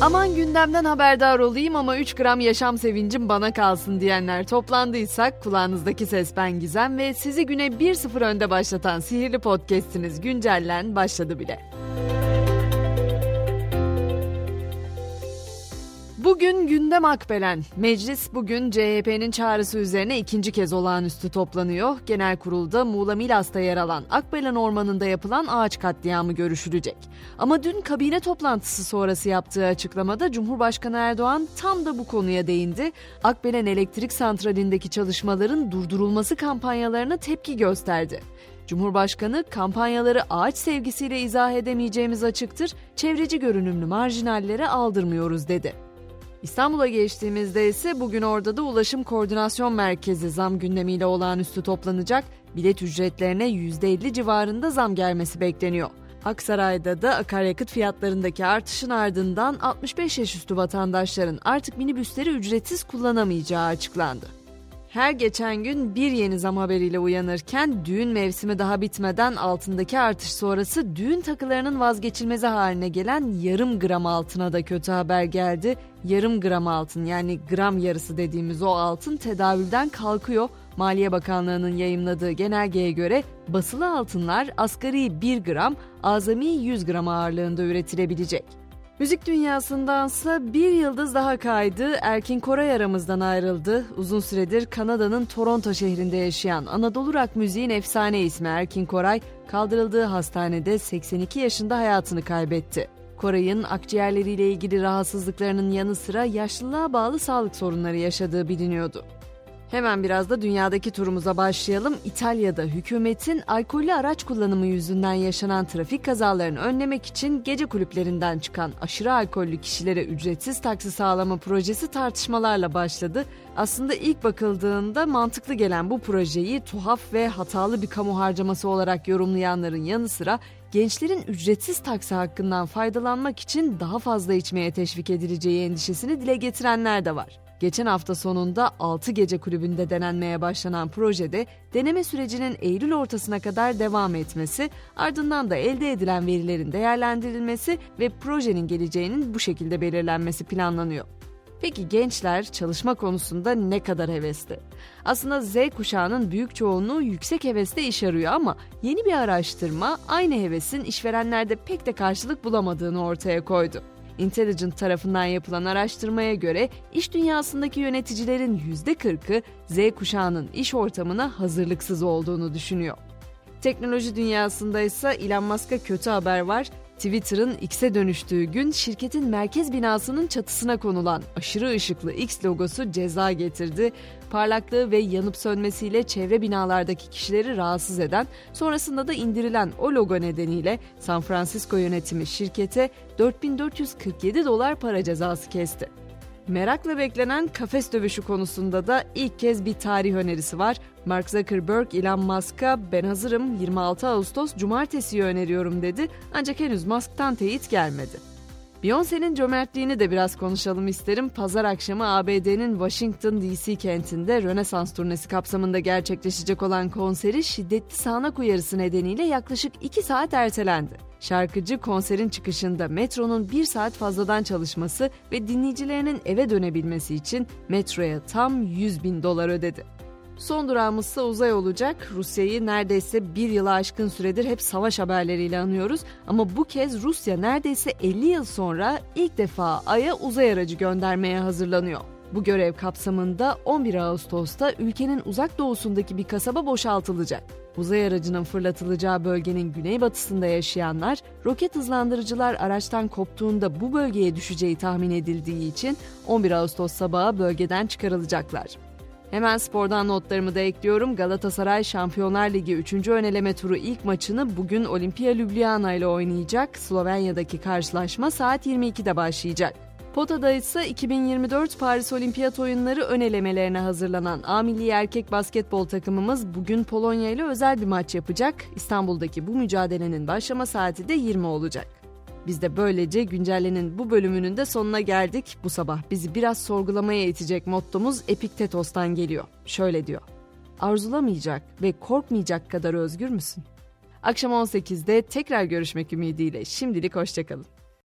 Aman gündemden haberdar olayım ama 3 gram yaşam sevincim bana kalsın diyenler toplandıysak kulağınızdaki ses ben Gizem ve sizi güne 1-0 önde başlatan sihirli podcastiniz Güncellen başladı bile. Bugün gündem akbelen. Meclis bugün CHP'nin çağrısı üzerine ikinci kez olağanüstü toplanıyor. Genel kurulda Muğla Milas'ta yer alan Akbelen Ormanı'nda yapılan ağaç katliamı görüşülecek. Ama dün kabine toplantısı sonrası yaptığı açıklamada Cumhurbaşkanı Erdoğan tam da bu konuya değindi. Akbelen Elektrik Santrali'ndeki çalışmaların durdurulması kampanyalarına tepki gösterdi. Cumhurbaşkanı kampanyaları ağaç sevgisiyle izah edemeyeceğimiz açıktır, çevreci görünümlü marjinallere aldırmıyoruz dedi. İstanbul'a geçtiğimizde ise bugün orada da Ulaşım Koordinasyon Merkezi zam gündemiyle olağanüstü toplanacak. Bilet ücretlerine %50 civarında zam gelmesi bekleniyor. Aksaray'da da akaryakıt fiyatlarındaki artışın ardından 65 yaş üstü vatandaşların artık minibüsleri ücretsiz kullanamayacağı açıklandı. Her geçen gün bir yeni zam haberiyle uyanırken düğün mevsimi daha bitmeden altındaki artış sonrası düğün takılarının vazgeçilmezi haline gelen yarım gram altına da kötü haber geldi. Yarım gram altın yani gram yarısı dediğimiz o altın tedavülden kalkıyor. Maliye Bakanlığı'nın yayımladığı genelgeye göre basılı altınlar asgari 1 gram, azami 100 gram ağırlığında üretilebilecek. Müzik dünyasındansa bir yıldız daha kaydı. Erkin Koray aramızdan ayrıldı. Uzun süredir Kanada'nın Toronto şehrinde yaşayan Anadolu rock müziğin efsane ismi Erkin Koray, kaldırıldığı hastanede 82 yaşında hayatını kaybetti. Koray'ın akciğerleriyle ilgili rahatsızlıklarının yanı sıra yaşlılığa bağlı sağlık sorunları yaşadığı biliniyordu. Hemen biraz da dünyadaki turumuza başlayalım. İtalya'da hükümetin alkollü araç kullanımı yüzünden yaşanan trafik kazalarını önlemek için gece kulüplerinden çıkan aşırı alkollü kişilere ücretsiz taksi sağlama projesi tartışmalarla başladı. Aslında ilk bakıldığında mantıklı gelen bu projeyi tuhaf ve hatalı bir kamu harcaması olarak yorumlayanların yanı sıra gençlerin ücretsiz taksi hakkından faydalanmak için daha fazla içmeye teşvik edileceği endişesini dile getirenler de var. Geçen hafta sonunda 6 gece kulübünde denenmeye başlanan projede deneme sürecinin Eylül ortasına kadar devam etmesi, ardından da elde edilen verilerin değerlendirilmesi ve projenin geleceğinin bu şekilde belirlenmesi planlanıyor. Peki gençler çalışma konusunda ne kadar hevesli? Aslında Z kuşağının büyük çoğunluğu yüksek hevesle iş arıyor ama yeni bir araştırma aynı hevesin işverenlerde pek de karşılık bulamadığını ortaya koydu. Intelligent tarafından yapılan araştırmaya göre iş dünyasındaki yöneticilerin %40'ı Z kuşağının iş ortamına hazırlıksız olduğunu düşünüyor. Teknoloji dünyasında ise Elon Musk'a kötü haber var. Twitter'ın X'e dönüştüğü gün şirketin merkez binasının çatısına konulan aşırı ışıklı X logosu ceza getirdi. Parlaklığı ve yanıp sönmesiyle çevre binalardaki kişileri rahatsız eden, sonrasında da indirilen o logo nedeniyle San Francisco yönetimi şirkete 4447 dolar para cezası kesti. Merakla beklenen kafes dövüşü konusunda da ilk kez bir tarih önerisi var. Mark Zuckerberg Elon Musk'a ben hazırım 26 Ağustos cumartesiyi öneriyorum dedi ancak henüz Musk'tan teyit gelmedi. Beyoncé'nin cömertliğini de biraz konuşalım isterim. Pazar akşamı ABD'nin Washington DC kentinde Rönesans turnesi kapsamında gerçekleşecek olan konseri şiddetli sağanak uyarısı nedeniyle yaklaşık 2 saat ertelendi. Şarkıcı konserin çıkışında metronun bir saat fazladan çalışması ve dinleyicilerinin eve dönebilmesi için metroya tam 100 bin dolar ödedi. Son durağımızsa uzay olacak. Rusya'yı neredeyse bir yıla aşkın süredir hep savaş haberleriyle anıyoruz. Ama bu kez Rusya neredeyse 50 yıl sonra ilk defa Ay'a uzay aracı göndermeye hazırlanıyor. Bu görev kapsamında 11 Ağustos'ta ülkenin uzak doğusundaki bir kasaba boşaltılacak. Uzay aracının fırlatılacağı bölgenin güneybatısında yaşayanlar, roket hızlandırıcılar araçtan koptuğunda bu bölgeye düşeceği tahmin edildiği için 11 Ağustos sabahı bölgeden çıkarılacaklar. Hemen spordan notlarımı da ekliyorum. Galatasaray Şampiyonlar Ligi 3. öneleme turu ilk maçını bugün Olimpia Ljubljana ile oynayacak. Slovenya'daki karşılaşma saat 22'de başlayacak. Pota'da ise 2024 Paris Olimpiyat Oyunları ön elemelerine hazırlanan A milli erkek basketbol takımımız bugün Polonya ile özel bir maç yapacak. İstanbul'daki bu mücadelenin başlama saati de 20 olacak. Biz de böylece güncellenin bu bölümünün de sonuna geldik. Bu sabah bizi biraz sorgulamaya itecek mottomuz Epiktetos'tan geliyor. Şöyle diyor. Arzulamayacak ve korkmayacak kadar özgür müsün? Akşam 18'de tekrar görüşmek ümidiyle şimdilik hoşçakalın.